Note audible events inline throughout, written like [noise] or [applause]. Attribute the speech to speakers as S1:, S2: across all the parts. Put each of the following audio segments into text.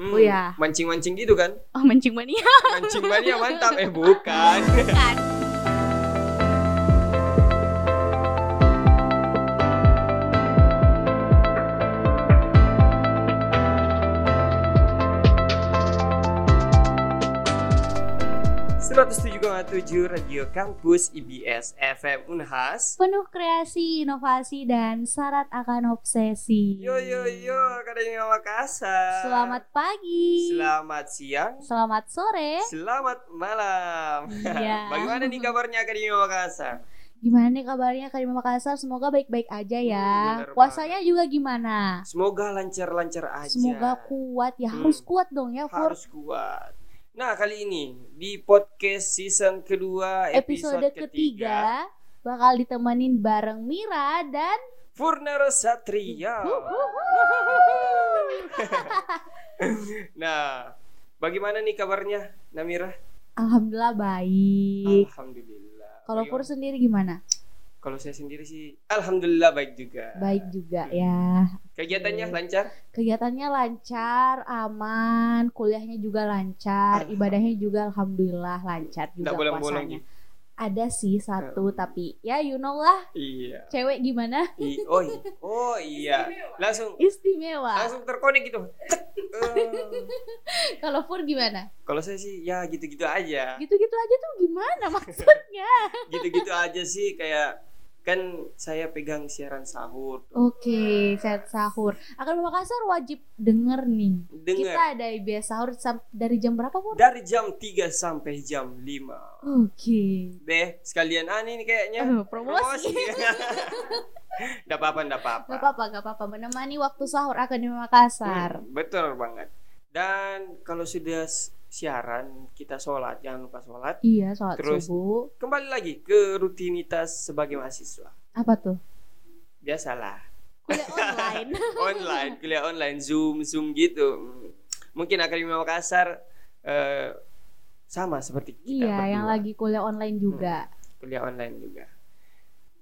S1: Hmm,
S2: oh ya.
S1: Mancing-mancing gitu kan?
S2: Oh, mancing mania.
S1: mancing mania mantap. Eh, bukan.
S2: Bukan.
S1: 107,7 Radio Kampus IBS FM Unhas
S2: Penuh kreasi, inovasi, dan syarat akan obsesi
S1: Yo yo yo, Akademi Makassar
S2: Selamat pagi
S1: Selamat siang
S2: Selamat sore
S1: Selamat malam
S2: Iya [laughs]
S1: Bagaimana nih kabarnya Akademi Makassar?
S2: Gimana nih kabarnya Akademi Makassar? Semoga baik-baik aja ya.
S1: Hmm,
S2: Puasanya juga gimana?
S1: Semoga lancar-lancar aja.
S2: Semoga kuat ya. Harus hmm. kuat dong ya,
S1: Harus kuat. Nah kali ini di podcast season kedua episode,
S2: Episode ketiga bakal ditemenin bareng Mira dan
S1: Furnero Satria. [laughs] nah, bagaimana nih kabarnya Namira?
S2: Alhamdulillah baik.
S1: Alhamdulillah.
S2: Kalau? Pur sendiri gimana?
S1: Kalau saya sendiri sih Alhamdulillah baik juga.
S2: Baik juga ya.
S1: Kegiatannya
S2: Oke.
S1: lancar?
S2: Kegiatannya lancar, aman, kuliahnya juga lancar, ibadahnya juga alhamdulillah lancar juga
S1: Nggak bolong-bolong
S2: puasanya.
S1: gitu.
S2: Ada sih satu tapi ya you know lah
S1: Iya.
S2: cewek gimana
S1: I- oh, i- oh iya. Langsung
S2: istimewa.
S1: langsung terkonek gitu. Eh. [laughs]
S2: Kalau Pur gimana?
S1: Kalau saya sih ya gitu-gitu aja.
S2: Gitu-gitu aja tuh gimana maksudnya? [laughs]
S1: Gitu-gitu aja sih kayak kan saya pegang siaran sahur.
S2: Oke, set sahur. Akan Makassar wajib denger nih. Kita
S1: Dengar
S2: ada IBS sahur dari jam berapa Pur?
S1: dari jam 3 sampai jam 5.
S2: Oke.
S1: Deh, sekalian aneh nih kayaknya.
S2: Eh, promosi.
S1: Enggak [laughs] apa-apa, enggak apa-apa.
S2: Gak apa-apa, gak apa-apa. Menemani waktu sahur Akademi Makassar.
S1: Hmm, betul banget. Dan kalau sudah siaran, kita sholat, jangan lupa sholat.
S2: Iya, sholat
S1: Terus-
S2: subuh.
S1: Kembali lagi ke rutinitas sebagai mahasiswa.
S2: Apa tuh?
S1: Biasalah,
S2: Kuliah online. [laughs]
S1: online, kuliah online, Zoom, Zoom gitu. Hmm. Mungkin Akademi Makassar eh, sama seperti kita
S2: iya, yang
S1: berdua.
S2: lagi kuliah online juga.
S1: kuliah online juga.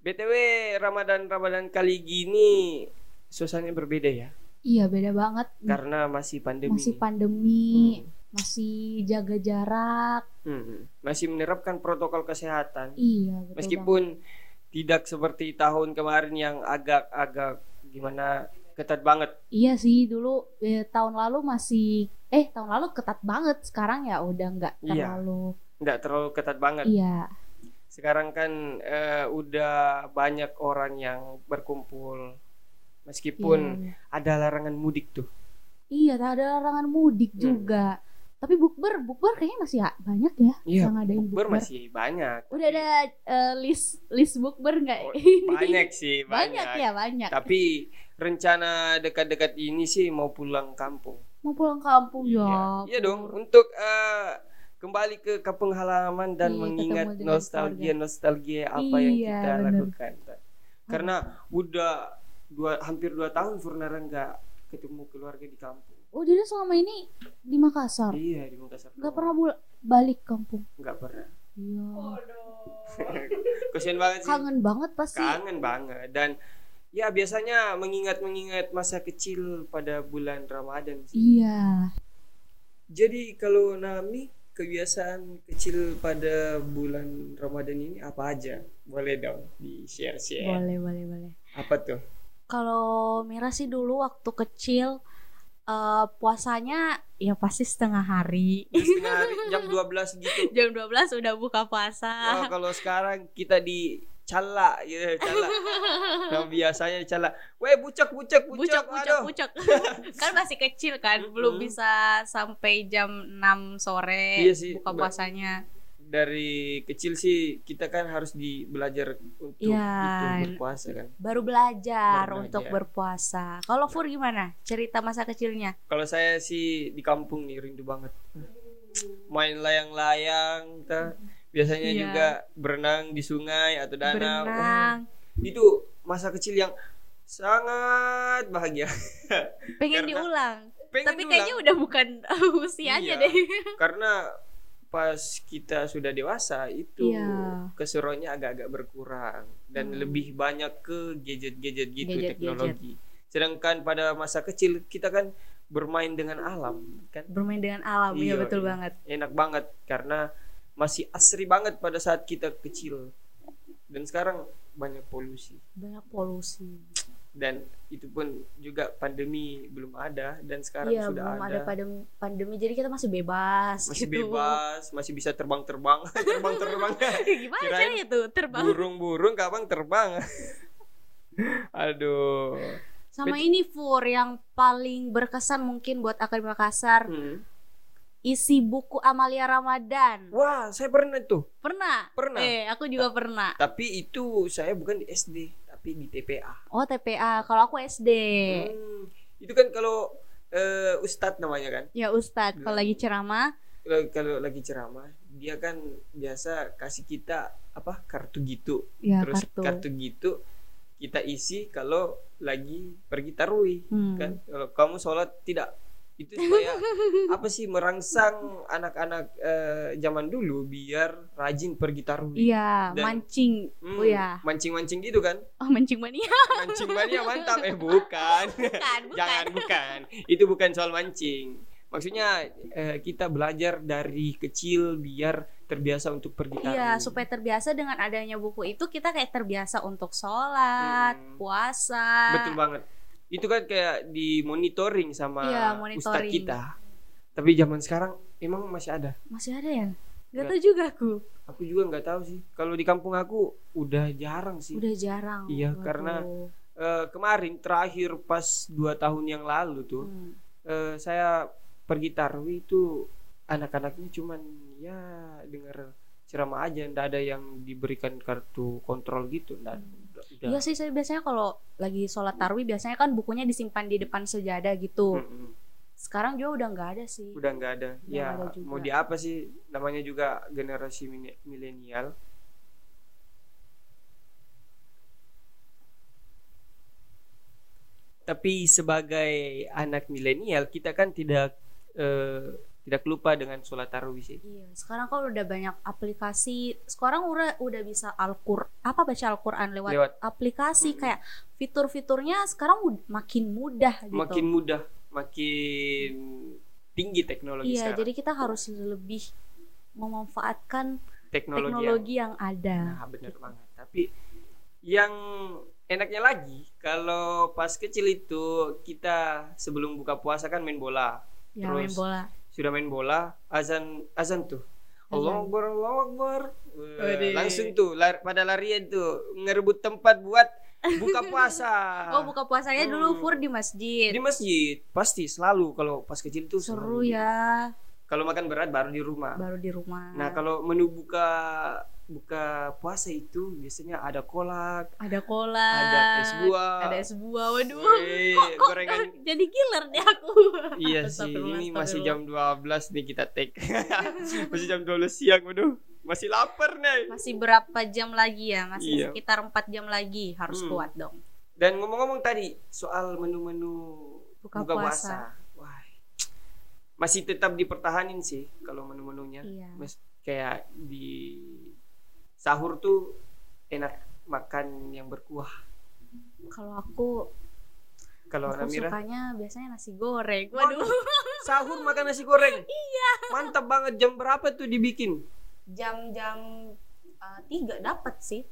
S1: BTW Ramadan-Ramadan kali gini suasananya berbeda ya,
S2: Iya, beda banget.
S1: karena masih pandemi.
S2: Masih pandemi, masih jaga jarak.
S1: Hmm, masih menerapkan protokol kesehatan.
S2: Iya, betul
S1: Meskipun tidak seperti tahun kemarin yang agak-agak gimana ketat banget.
S2: banget. Iya sih, dulu eh, tahun lalu masih eh tahun lalu ketat banget. Sekarang ya udah nggak
S1: Iya.
S2: terlalu.
S1: Nggak terlalu ketat banget.
S2: Iya.
S1: Sekarang kan eh, udah banyak orang yang berkumpul. Meskipun
S2: Iya.
S1: ada larangan mudik tuh.
S2: Iya, ada larangan mudik
S1: Hmm.
S2: juga. Tapi bukber, bukber kayaknya masih banyak ya
S1: Iya,
S2: yang ngadain
S1: Bukber
S2: bukber.
S1: masih banyak.
S2: Udah ada eh, list list bukber nggak?
S1: Oh, [laughs] banyak sih,
S2: banyak
S1: banyak.
S2: ya, banyak.
S1: Tapi rencana dekat-dekat ini sih mau pulang kampung.
S2: Mau pulang kampung ya.
S1: Iya, iya dong. Untuk eh, kembali ke kampung halaman dan
S2: Iya,
S1: mengingat nostalgia nostalgia apa yang
S2: Iya,
S1: kita
S2: bener.
S1: lakukan. Karena udah dua hampir dua tahun Furnara nggak ketemu keluarga di kampung.
S2: Oh, jadi selama ini di Makassar
S1: Iya di Makassar.
S2: nggak
S1: doang.
S2: pernah bul- balik kampung.
S1: Nggak pernah.
S2: Iya. [laughs]
S1: Kasian banget sih.
S2: Kangen banget pasti.
S1: Kangen banget dan ya biasanya mengingat-mengingat masa kecil pada bulan Ramadan sih.
S2: Iya.
S1: Jadi kalau Nami kebiasaan kecil pada bulan Ramadan ini apa aja? Boleh dong di share-share.
S2: Boleh, boleh, boleh.
S1: Apa tuh?
S2: Kalau Mira sih dulu waktu kecil eh, puasanya ya pasti setengah hari.
S1: Setengah hari jam 12 gitu. [laughs]
S2: Jam 12 udah buka puasa.
S1: Wah, kalau sekarang kita di cala gitu, cala. [laughs] Nah, biasanya cala. Weh, bucak, bucak, bucak.
S2: Bucok,
S1: aduh.
S2: bucok. [laughs] kan masih kecil kan, belum
S1: Mm-mm.
S2: bisa sampai jam 6 sore
S1: Iya sih,
S2: buka puasanya.
S1: Dari kecil sih kita kan harus di belajar untuk
S2: Iya.
S1: itu berpuasa kan.
S2: Baru belajar
S1: Baru
S2: untuk
S1: belajar.
S2: berpuasa. Kalau Fur gimana? Cerita masa kecilnya?
S1: Kalau saya sih di kampung nih rindu banget. Main layang-layang, biasanya
S2: Iya.
S1: juga berenang di sungai atau danau.
S2: Berenang.
S1: itu masa kecil yang sangat bahagia.
S2: Pengen [laughs]
S1: Karena-
S2: diulang.
S1: Pengen
S2: Tapi
S1: diulang.
S2: kayaknya udah bukan [laughs] usianya
S1: Iya.
S2: deh.
S1: karena pas kita sudah dewasa itu
S2: Iya.
S1: keseruannya agak-agak berkurang dan
S2: Hmm.
S1: lebih banyak ke gadget-gadget gitu
S2: Gadget-gadget.
S1: teknologi. Sedangkan pada masa kecil kita kan bermain dengan alam kan
S2: bermain dengan alam iya,
S1: Iya,
S2: betul
S1: iya.
S2: banget
S1: enak banget karena masih asri banget pada saat kita kecil dan sekarang banyak polusi
S2: banyak polusi
S1: dan itu pun juga pandemi belum ada dan sekarang
S2: iya
S1: sudah
S2: belum ada,
S1: ada,
S2: pandemi, pandemi. Jadi kita masih bebas
S1: masih
S2: gitu.
S1: bebas masih bisa terbang-terbang. [laughs] Terbang-terbang.
S2: Gimana
S1: Kirain
S2: caranya tuh terbang.
S1: Burung-burung kapan terbang. [laughs] Aduh.
S2: Sama
S1: Bet-
S2: ini Fur yang paling berkesan mungkin buat Akademi Makassar.
S1: Hmm.
S2: isi buku Amalia Ramadan.
S1: Wah saya pernah tuh.
S2: Pernah?
S1: Pernah.
S2: Eh aku juga pernah.
S1: tapi itu saya bukan di SD tapi di TPA
S2: oh TPA kalau aku SD
S1: Hmm, itu kan kalau eh, ustadz namanya kan?
S2: Ya Ustadz. Kalau lagi ceramah.
S1: Kalau- kalau lagi ceramah dia kan biasa kasih kita apa kartu gitu.
S2: Ya
S1: terus
S2: kartu,
S1: kartu gitu kita isi kalau lagi pergi tarawih
S2: Hmm.
S1: kan? Kalau kamu sholat tidak itu supaya apa sih merangsang anak-anak eh, zaman dulu biar rajin pergi tarawih
S2: iya
S1: Dan-
S2: mancing.
S1: Hmm,
S2: oh ya
S1: mancing-mancing gitu kan?
S2: Oh mancing mania.
S1: Mancing mania mantap. Eh bukan. [laughs]
S2: Bukan bukan.
S1: Jangan bukan. Itu bukan soal mancing. Maksudnya eh, kita belajar dari kecil biar terbiasa untuk pergi
S2: Iya, supaya terbiasa dengan adanya buku itu kita kayak terbiasa untuk sholat,
S1: Hmm.
S2: puasa.
S1: betul banget itu kan kayak di monitoring sama ustadz
S2: monitoring.
S1: kita tapi zaman sekarang emang masih ada
S2: Masih ada ya? Gak
S1: Nggak.
S2: tahu juga aku.
S1: aku juga nggak tahu sih kalau di kampung aku udah jarang sih
S2: Udah jarang.
S1: Iya,
S2: Waduh.
S1: karena Eh, kemarin terakhir pas dua tahun yang lalu tuh
S2: Hmm.
S1: eh, saya pergi tarawih itu anak-anaknya cuman ya dengar ceramah aja ndak ada yang diberikan kartu kontrol gitu ndak udah, udah.
S2: Iya sih, saya biasanya kalau lagi sholat tarawih biasanya kan bukunya disimpan di depan sejadah gitu.
S1: Mm-mm.
S2: Sekarang juga udah nggak ada sih.
S1: udah nggak ada
S2: Udah
S1: ya
S2: ada juga.
S1: mau di apa sih namanya juga generasi milenial tapi sebagai anak milenial kita kan tidak eh, tidak lupa dengan sholat tarawih sih
S2: Iya, sekarang kan udah banyak aplikasi. Sekarang udah udah bisa Al-Qur apa baca Al-Qur'an lewat,
S1: Lewat.
S2: aplikasi
S1: Mm-mm.
S2: kayak fitur-fiturnya sekarang ud- makin mudah gitu.
S1: makin mudah makin tinggi teknologi
S2: Iya,
S1: sekarang
S2: jadi kita harus lebih memanfaatkan
S1: teknologi,
S2: teknologi yang
S1: yang,
S2: ada.
S1: nah benar banget tapi yang enaknya lagi kalau pas kecil itu kita sebelum buka puasa kan main bola
S2: Ya, main
S1: terus
S2: bola.
S1: Sudah main bola azan azan tuh Allah Akbar Allah Akbar langsung tuh lar- pada larian tuh ngerebut tempat buat buka [laughs] puasa
S2: Oh, buka puasanya dulu
S1: Hmm.
S2: Fur di masjid.
S1: di masjid pasti selalu kalau pas kecil tuh
S2: Seru
S1: selalu.
S2: ya,
S1: kalau makan berat baru di rumah
S2: baru di rumah.
S1: nah kalau menu buka buka puasa itu biasanya ada kolak
S2: ada cola,
S1: ada es buah
S2: ada es buah. Waduh. Kok, kok
S1: gorengan [laughs]
S2: jadi giler deh aku.
S1: iya [laughs] sih ini masih jam 12 nih kita take [laughs] masih jam 12 siang waduh masih lapar nih
S2: Masih berapa jam lagi ya? Masih
S1: Iya.
S2: sekitar 4 jam lagi. Harus
S1: Hmm.
S2: kuat dong.
S1: Dan ngomong-ngomong tadi soal menu-menu
S2: Buka
S1: buka,
S2: puasa.
S1: puasa. Wah. Masih tetap dipertahanin sih kalau menu-menunya.
S2: Iya.
S1: Kayak di sahur tuh enak makan yang berkuah.
S2: Kalau aku
S1: Kalau
S2: aku
S1: Namira
S2: sukanya biasanya nasi goreng. Waduh.
S1: sahur makan nasi goreng. [laughs] iya. Mantap banget. Jam berapa tuh dibikin?
S2: Jam-jam uh, tiga dapat sih.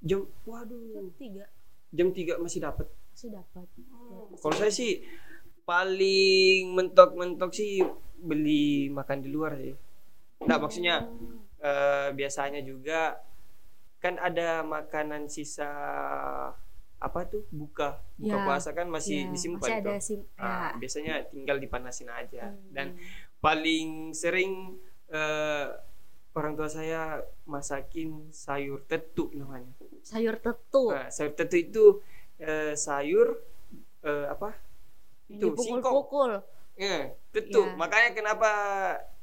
S1: Jam
S2: Jam
S1: waduh.
S2: tiga
S1: Jam 3 masih dapat.
S2: masih dapat.
S1: Kalau saya sih paling mentok-mentok sih beli makan di luar sih. Nah, maksudnya eh, biasanya juga kan ada makanan sisa apa tuh buka buka
S2: Ya,
S1: puasa kan masih
S2: Iya,
S1: disimpan
S2: masih ada
S1: tuh.
S2: sim
S1: Ah,
S2: ya.
S1: biasanya tinggal dipanasin aja.
S2: Hmm.
S1: Dan paling sering eh, orang tua saya masakin sayur tetu namanya.
S2: sayur tetu
S1: Nah, sayur tetu itu eh, sayur eh, apa? Itu singkong. Ya, tetu.
S2: Iya.
S1: Makanya kenapa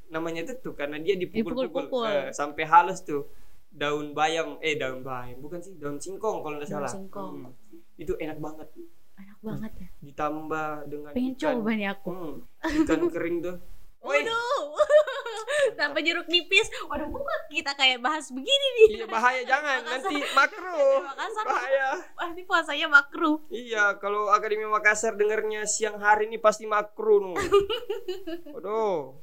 S1: namanya tetu karena dia dipukul-pukul
S2: Dipukul-pukul.
S1: eh, sampai halus tuh. Daun bayam, eh daun bayam, bukan sih daun singkong kalau nggak salah.
S2: singkong.
S1: Hmm. Itu enak banget.
S2: Enak banget ya.
S1: Ditambah dengan
S2: Pengen
S1: ikan.
S2: coba nih aku.
S1: Hmm, ikan [laughs] kering tuh.
S2: Waduh. tanpa jeruk nipis waduh bukan kita kayak bahas begini nih
S1: Iya bahaya jangan nanti makro.
S2: Makassar
S1: Bahaya.
S2: pasti puasanya makruh
S1: Iya, kalau Akademi Makassar dengarnya siang hari ini pasti makro nu. [laughs] Waduh.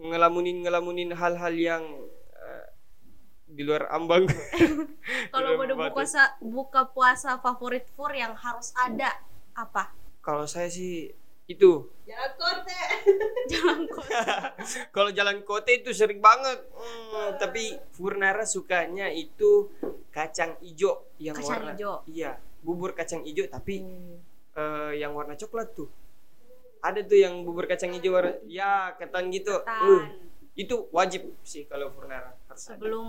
S1: Ngelamunin ngelamunin hal-hal yang di luar ambang. [laughs]
S2: kalau mau buka puasa buka puasa favorit food yang harus ada apa?
S1: Kalau saya sih itu.
S3: Jalan korte. [laughs]
S2: jalan kota [laughs]
S1: kalau jalan kota itu sering banget. Hmm, tapi Furnara sukanya itu kacang ijo yang
S2: Kacang
S1: warna
S2: ijo.
S1: iya bubur kacang ijo tapi eh, yang warna coklat tuh. Ada tuh yang bubur kacang ijo warna ya ketan gitu.
S2: Ketan.
S1: Uh, itu wajib sih kalau Furnara harus ada.
S2: sebelum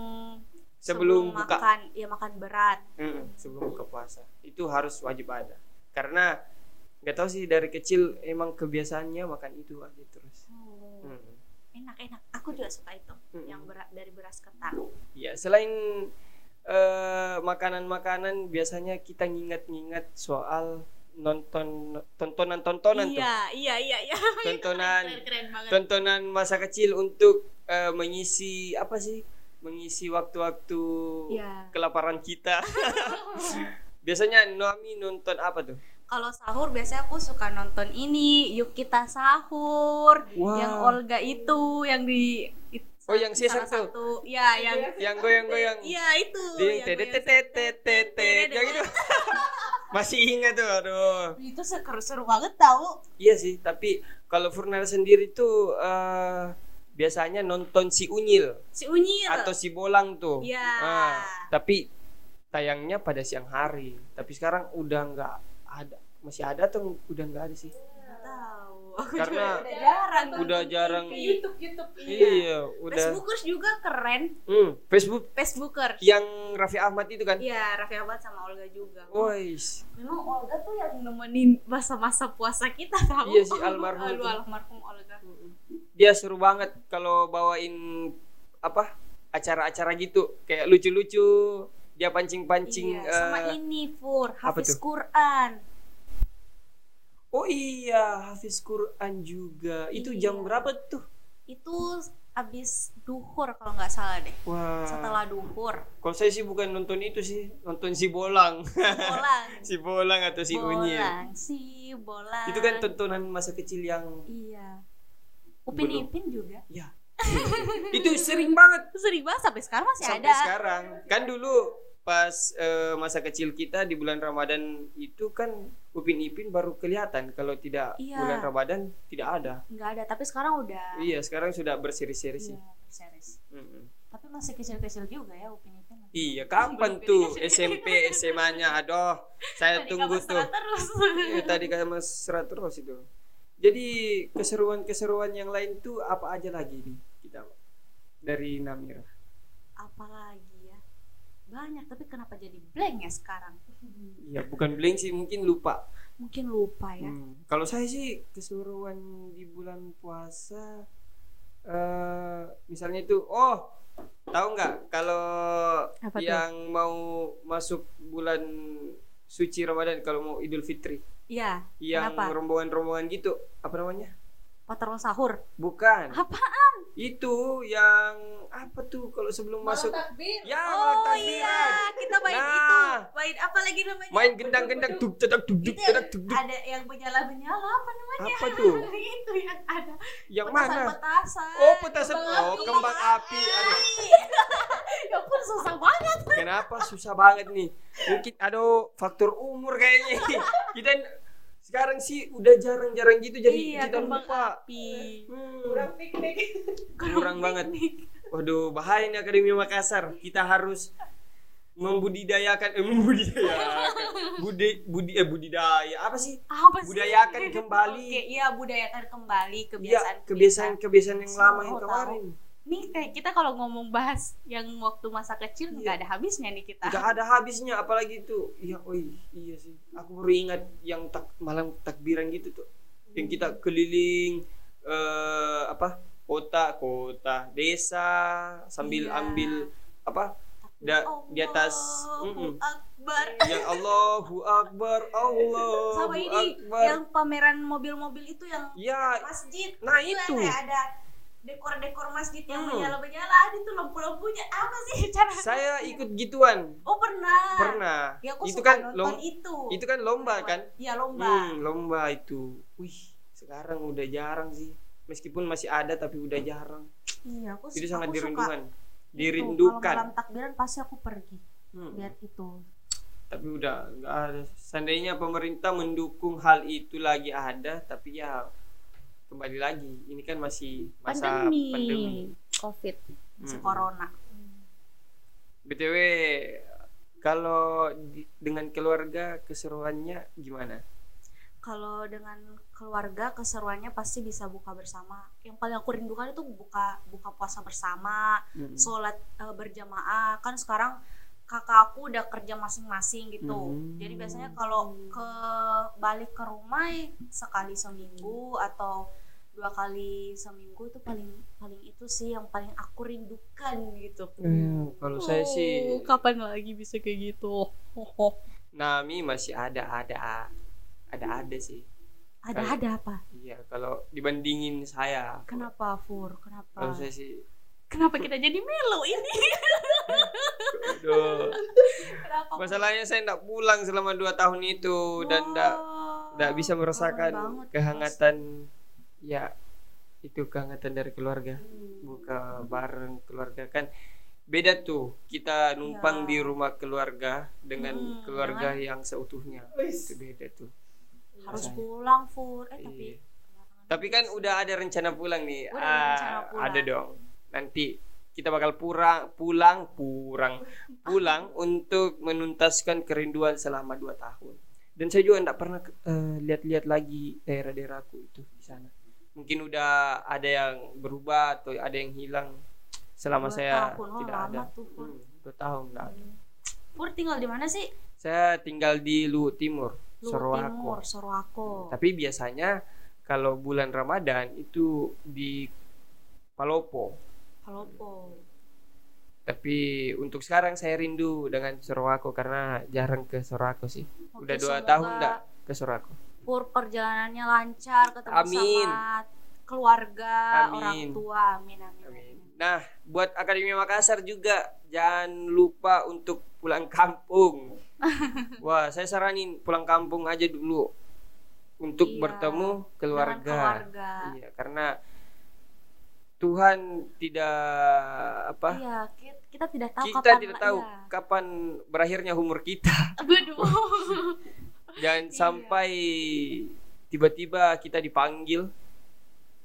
S1: sebelum buka.
S2: makan ya makan berat.
S1: Mm, sebelum buka puasa. Itu harus wajib ada. Karena nggak tahu sih dari kecil emang kebiasaannya makan itu aja terus.
S2: Oh,
S1: Mm.
S2: enak enak. Aku juga suka itu
S1: Mm-mm.
S2: yang berat dari beras ketan.
S1: Ya, selain eh, makanan-makanan biasanya kita ngingat-ngingat soal nonton tontonan-tontonan tuh.
S2: iya iya iya iya [laughs]
S1: Tontonan
S2: keren, keren banget
S1: tontonan masa kecil untuk eh, mengisi apa sih? Mengisi waktu-waktu
S2: Iya.
S1: kelaparan kita. [laughs] [laughs] biasanya Noami nonton apa tuh?
S2: kalau sahur biasanya aku suka nonton ini yuk kita sahur
S1: Wah.
S2: yang Olga itu yang di it-
S1: Oh, yang tuh?
S2: satu ya yang
S1: Yang goyang-goyang.
S2: iya itu yang
S1: tetet. Yang itu. Masih ingat tuh, aduh.
S3: Itu seru seru banget tau.
S1: Iya sih, tapi kalau Furnara sendiri tuh eh, biasanya nonton si Unyil
S2: si Unyil
S1: atau si Bolang tuh.
S2: Iya.
S1: Ah, tapi tayangnya pada siang hari. Tapi sekarang udah nggak ada, masih ada atau udah nggak ada sih?
S2: Aku
S1: Karena
S2: juga udah jarang
S1: udah jarang.
S3: YouTube YouTube
S1: Iya, udah.
S2: Facebookers juga keren
S1: Hmm, Facebook
S2: Facebookers
S1: yang Raffi Ahmad itu kan?
S2: Iya Raffi Ahmad sama Olga juga
S1: Wois.
S2: Memang Olga tuh yang nemenin masa-masa puasa kita tahu.
S1: Iya sih, almarhum
S2: Aduh, almarhum Olga.
S1: Dia seru banget kalau bawain apa? acara-acara gitu, kayak lucu-lucu. Dia pancing-pancing
S2: Iya, sama
S1: eh,
S2: ini Fur, Hafiz
S1: tuh?
S2: Quran.
S1: Oh iya, Hafiz Quran juga. Itu jam
S2: Iya.
S1: berapa tuh?
S2: Itu abis duhur kalau nggak salah deh.
S1: Wah.
S2: Setelah duhur.
S1: Kalau saya sih bukan nonton itu sih, nonton si Bolang.
S2: Bolang. [laughs]
S1: si Bolang atau si Unyil.
S2: bolang, si bolang.
S1: Itu kan tontonan masa kecil yang
S2: Iya. Upin
S1: Belum.
S2: Ipin juga.
S1: ya. itu sering banget
S2: Sering banget sampai sekarang masih
S1: sampai
S2: ada.
S1: sekarang. Kan dulu pas eh, masa kecil kita di bulan Ramadan itu kan Upin Ipin baru kelihatan kalau tidak
S2: Iya.
S1: bulan Ramadan tidak ada.
S2: Nggak ada, tapi sekarang udah.
S1: Iya, sekarang sudah berseri-seri sih.
S2: Iya, series.
S1: Mm-mm.
S2: Tapi masih kecil-kecil juga ya Upin Ipin.
S1: Iya, kapan tuh. SMP, SMA-nya? Aduh, saya
S2: Tadi
S1: tunggu tuh.
S2: terus.
S1: Iya, tadi kayak mas serat terus itu. Jadi keseruan-keseruan yang lain tuh apa aja lagi nih kita dari Namira?
S2: Apalagi? Banyak, tapi kenapa jadi blank ya sekarang?
S1: Iya, bukan blank sih, mungkin lupa.
S2: Mungkin lupa ya.
S1: Hmm, Kalau saya sih keseruan di bulan puasa, eh misalnya itu, oh tahu nggak kalau
S2: Apa tuh?
S1: yang mau masuk bulan suci Ramadan kalau mau Idul Fitri,
S2: Iya,
S1: yang rombongan-rombongan gitu, apa namanya?
S2: Patrol sahur.
S1: Bukan.
S2: Apaan?
S1: Itu yang apa tuh kalau sebelum masuk
S3: takbir.
S1: ya
S2: Oh
S1: malam
S2: iya, kita main
S1: Nah.
S2: itu. Main apa lagi namanya?
S1: Main gendang-gendang duk cetak duk duk duk duk.
S2: ada yang menyala-menyala apa namanya?
S1: Apa tuh? [laughs]
S2: itu yang ada.
S1: Yang mana?
S2: Petasan-petasan.
S1: Oh, petasan.
S2: Kembang
S1: Oh,
S2: api.
S1: kembang api. Aduh, [laughs]
S2: ya pun susah banget.
S1: kenapa susah banget nih? Mungkin aduh faktor umur kayaknya. [laughs] Kita sekarang sih udah jarang-jarang gitu jadi
S2: iya, kembang
S1: lupa.
S2: api.
S1: Hmm,
S3: Kurang piknik.
S1: kurang banget. Waduh, bahaya nih Akademi Makassar. Kita harus membudidayakan eh membudidayakan budi budi eh budidaya apa sih
S2: Apa sih?
S1: budayakan kembali
S2: Oke, iya budayakan kembali
S1: ya
S2: kebiasaan
S1: kebiasaan kebiasaan yang lama yang
S2: Tahu,
S1: kemarin
S2: Nih kayak kita kalau ngomong bahas yang waktu masa kecil
S1: Iya.
S2: nggak ada habisnya nih kita.
S1: nggak ada habisnya apalagi itu iya oi iya sih aku baru ingat yang tak malam takbiran gitu tuh yang kita keliling eh apa kota kota desa sambil
S2: Iya.
S1: ambil apa da, di atas
S2: Allahu
S1: mm-mm.
S2: Akbar.
S1: ya Allahu Akbar [laughs] Allahu
S2: Sama ini
S1: Akbar
S2: yang pameran mobil-mobil itu yang
S1: ya
S2: masjid.
S1: nah
S2: yang
S1: itu
S2: kayak ada
S3: dekor-dekor masjid yang
S1: Hmm.
S3: menyala-menyala ada tuh lampu-lampunya apa sih [laughs] cara
S1: Saya ikut gituan.
S3: oh pernah
S1: Pernah.
S3: ya aku
S1: itu kan
S3: nonton
S1: lom-
S3: itu
S1: itu kan lomba kan?
S3: iya lomba
S1: Hmm, lomba itu. Wih, sekarang udah jarang sih. Meskipun masih ada tapi udah jarang.
S3: iya aku
S1: Itu
S3: su-
S1: sangat
S3: aku suka
S1: dirindukan.
S3: itu. kalau
S1: Dirindukan.
S3: malam takbiran pasti aku pergi
S1: Hmm.
S3: lihat itu
S1: Tapi udah nggak ada. Seandainya pemerintah mendukung hal itu lagi ada, tapi ya kembali lagi. Ini kan masih masa
S2: pandemi,
S1: pandemi.
S2: covid
S3: si
S1: Hmm.
S3: corona
S1: BTW kalau di- dengan keluarga keseruannya gimana?
S2: kalau dengan keluarga keseruannya pasti bisa buka bersama yang paling aku rindukan itu buka buka puasa bersama
S1: Hmm.
S2: sholat eh, berjamaah kan sekarang kakak aku udah kerja masing-masing gitu
S1: Hmm.
S2: jadi biasanya kalau ke balik ke rumah sekali seminggu atau dua kali seminggu itu paling paling itu sih yang paling aku rindukan gitu.
S1: Eh, kalau saya sih
S2: Oh, kapan lagi bisa kayak gitu? [laughs]
S1: Nami masih ada ada ada ada sih.
S2: ada ada apa?
S1: Iya, kalau dibandingin saya.
S2: kenapa Fur? Kenapa?
S1: Kalau saya sih
S2: kenapa kita jadi melo ini? [laughs]
S1: Aduh.
S2: kenapa?
S1: Masalahnya saya enggak pulang selama dua tahun itu dan enggak enggak bisa merasakan
S2: banget,
S1: kehangatan ya itu kehangatan dari keluarga. Buka bareng keluarga kan beda tuh kita numpang
S2: Iya.
S1: di rumah keluarga dengan
S2: Hmm,
S1: keluarga yang seutuhnya itu beda tuh
S2: harus
S1: Rasanya.
S2: pulang Fur eh tapi
S1: Iya. Tapi kan udah ada rencana pulang nih.
S2: Udah ada
S1: Ah,
S2: rencana pulang.
S1: Ada dong. Nanti kita bakal pulang, pulang, pulang, [laughs] pulang untuk menuntaskan kerinduan selama dua tahun. Dan saya juga tidak pernah eh, lihat-lihat lagi daerah-daerahku itu di sana. Mungkin udah ada yang berubah atau ada yang hilang selama
S2: Dua
S1: saya
S2: tahun, wah,
S1: tidak ada.
S2: tuh, Pur.
S1: Hmm, dua tahun nggak ada.
S2: Fur tinggal di mana sih
S1: Saya tinggal di Luhut Timur,
S2: Luhut
S1: Sorowako.
S2: Timur Sorowako
S1: Tapi biasanya kalau bulan Ramadan itu di Palopo.
S2: Palopo
S1: Tapi untuk sekarang saya rindu dengan Sorowako karena jarang ke Sorowako sih.
S2: Oke,
S1: Udah dua
S2: semoga
S1: tahun enggak ke Sorowako.
S2: Pur perjalanannya lancar ketemu
S1: Amin.
S2: sama keluarga
S1: Amin.
S2: orang tua amin amin,
S1: Amin. Nah, buat Akademi Makassar juga jangan lupa untuk pulang kampung. [laughs] Wah, saya saranin pulang kampung aja dulu untuk
S2: Iya,
S1: bertemu keluarga.
S2: keluarga
S1: Iya, karena Tuhan tidak apa?
S2: iya ki- kita tidak tahu
S1: kita
S2: kapan
S1: tidak tahu
S2: iya.
S1: kapan berakhirnya umur kita.
S2: Waduh. [laughs]
S1: Jangan
S2: Iya.
S1: sampai tiba-tiba kita dipanggil.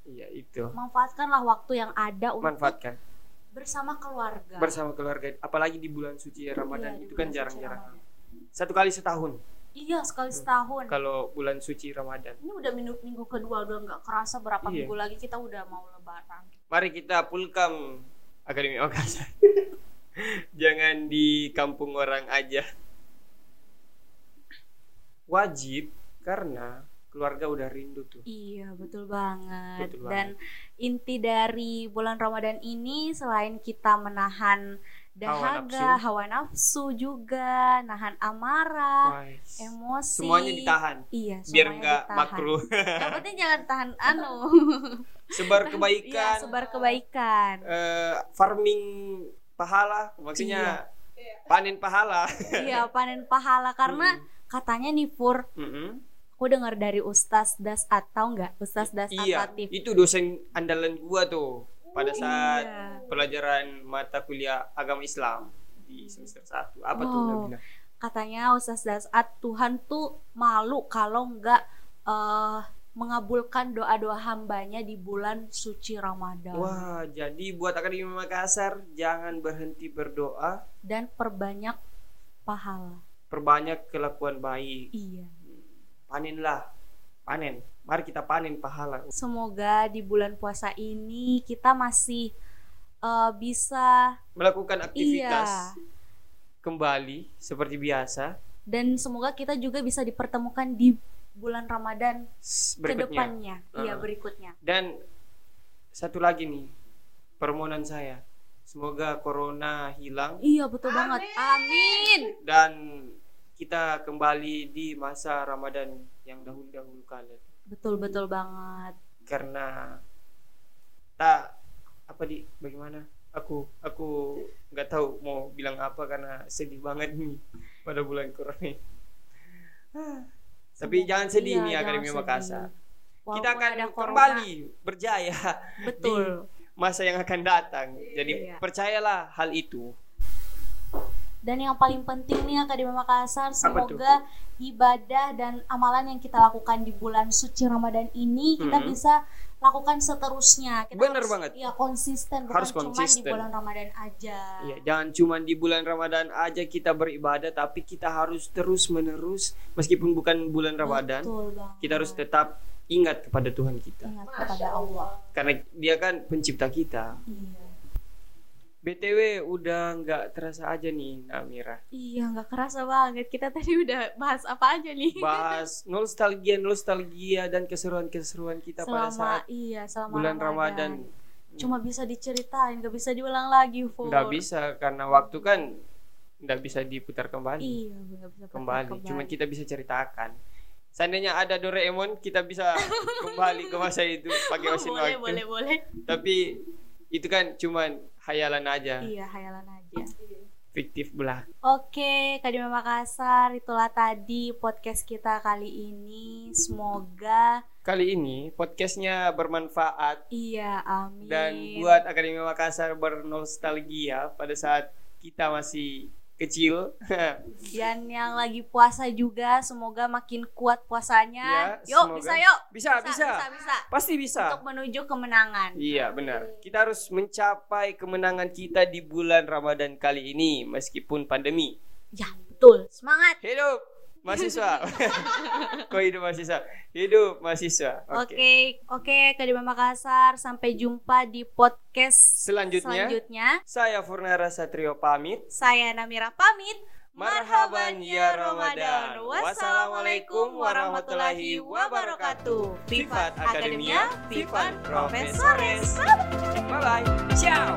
S1: Iya, itu.
S2: manfaatkanlah waktu yang ada untuk
S1: Manfaatkan
S2: bersama keluarga
S1: bersama keluarga. Apalagi di bulan suci Ramadan
S2: Iya,
S1: itu kan jarang-jarang. Satu kali setahun
S2: iya sekali setahun
S1: kalau bulan suci Ramadan.
S2: ini udah minggu minggu kedua udah nggak kerasa berapa
S1: Iya.
S2: minggu lagi kita udah mau lebaran
S1: Mari kita pulkam Akademi Makassar. [laughs] Jangan di kampung orang aja. Wajib karena keluarga udah rindu tuh.
S2: Iya betul banget.
S1: Betul
S2: Dan inti dari bulan Ramadan ini selain kita menahan dahaga, hawa nafsu, juga, nahan amarah,
S1: Wah,
S2: emosi.
S1: semuanya ditahan
S2: Iya,
S1: biar
S2: semuanya
S1: nggak
S2: ditahan.
S1: makruh. [laughs]
S2: Yang penting jangan tahan anu. [laughs]
S1: Sebar
S2: Iya,
S1: kebaikan.
S2: sebar kebaikan.
S1: eh, farming pahala maksudnya panen pahala.
S2: iya, panen pahala karena katanya nih Pur,
S1: Mm-mm.
S2: aku dengar dari Ustaz Das atau enggak? Ustaz Das
S1: Iya,
S2: Atatif.
S1: itu dosen andalan gua tuh pada saat
S2: Iya.
S1: pelajaran mata kuliah agama Islam di semester 1. Apa tuh
S2: Oh.
S1: Nabila?
S2: katanya Ustaz Dasat Tuhan tuh malu kalau nggak eh, mengabulkan doa-doa hambanya di bulan suci Ramadan
S1: Wah, jadi buat Akademi Makassar jangan berhenti berdoa,
S2: dan perbanyak pahala.
S1: Perbanyak kelakuan baik.
S2: Iya.
S1: Panenlah. Panen. Mari kita panen pahala.
S2: Semoga di bulan puasa ini kita masih eh, bisa
S1: Melakukan aktivitas
S2: iya
S1: kembali seperti biasa
S2: dan semoga kita juga bisa dipertemukan di bulan Ramadan
S1: berikutnya.
S2: depannya. Iya,
S1: Uh-uh.
S2: berikutnya.
S1: Dan satu lagi nih permohonan saya. Semoga corona hilang
S2: Iya, betul banget. Amin.
S1: dan kita kembali di masa Ramadan yang dahulu-dahulu kala.
S2: Betul betul banget.
S1: Karena tak apa di bagaimana aku aku nggak tahu mau bilang apa karena sedih banget nih pada bulan corona ini. Tapi
S2: Semoga-
S1: jangan sedih
S2: iya,
S1: nih Akademi. Makassar kita akan kembali berjaya
S2: betul
S1: masa yang akan datang jadi
S2: Iya.
S1: percayalah hal itu
S2: Dan yang paling penting nih Akademi Makassar, semoga ibadah dan amalan yang kita lakukan di bulan suci Ramadan ini kita bisa lakukan seterusnya. Kita
S1: Bener
S2: harus,
S1: banget.
S2: Ya konsisten, bukan
S1: Harus
S2: cuma di
S1: konsisten.
S2: bulan Ramadan aja.
S1: Iya, jangan cuma di bulan Ramadan aja kita beribadah, tapi kita harus terus menerus meskipun bukan bulan Ramadan,
S2: Betul banget.
S1: kita harus tetap ingat kepada Tuhan kita,
S2: ingat kepada Allah.
S1: karena Dia kan pencipta kita.
S2: Iya.
S1: btw udah nggak terasa aja nih Namira,
S2: Iya, nggak kerasa banget. Kita tadi udah bahas apa aja nih?
S1: bahas [laughs] nostalgia nostalgia dan keseruan-keseruan kita pada
S2: selama
S1: saat
S2: iya, selama
S1: bulan Ramadan.
S2: Cuma bisa diceritain, nggak bisa diulang lagi, Fur.
S1: Nggak bisa karena waktu kan nggak bisa diputar kembali.
S2: Iya, nggak bisa
S1: kembali.
S2: putar
S1: Cuman kita bisa ceritakan. Seandainya ada Doraemon, kita bisa [laughs] kembali ke masa itu pakai mesin
S2: boleh,
S1: waktu.
S2: boleh, boleh.
S1: Tapi itu kan cuman hayalan aja,
S2: Iya, hayalan aja.
S1: fiktif belaka.
S2: Oke, Kadima Makassar, itulah tadi podcast kita kali ini. Semoga
S1: Kali ini podcastnya bermanfaat
S2: iya, amin.
S1: dan buat Akademi Makassar bernostalgia pada saat kita masih kecil.
S2: dan yang lagi puasa juga semoga makin kuat puasanya.
S1: Ya,
S2: yuk,
S1: semoga.
S2: bisa yuk.
S1: bisa, bisa,
S2: bisa, bisa.
S1: Pasti bisa.
S2: Untuk menuju kemenangan.
S1: Iya benar. Kita harus mencapai kemenangan kita di bulan Ramadan kali ini meskipun pandemi.
S2: Ya, betul. Semangat.
S1: Hidup mahasiswa. [laughs] Kok hidup mahasiswa? Hidup mahasiswa.
S2: Oke. Oke, Kadima Makassar, sampai jumpa di podcast
S1: Selanjutnya,
S2: selanjutnya.
S1: saya Furnara Satrio pamit.
S2: Saya Namira pamit.
S1: Marhaban ya Ramadan. Wassalamualaikum warahmatullahi wabarakatuh.
S2: Vivat Akademia, Vivat Profesores.
S1: Bye bye. Ciao.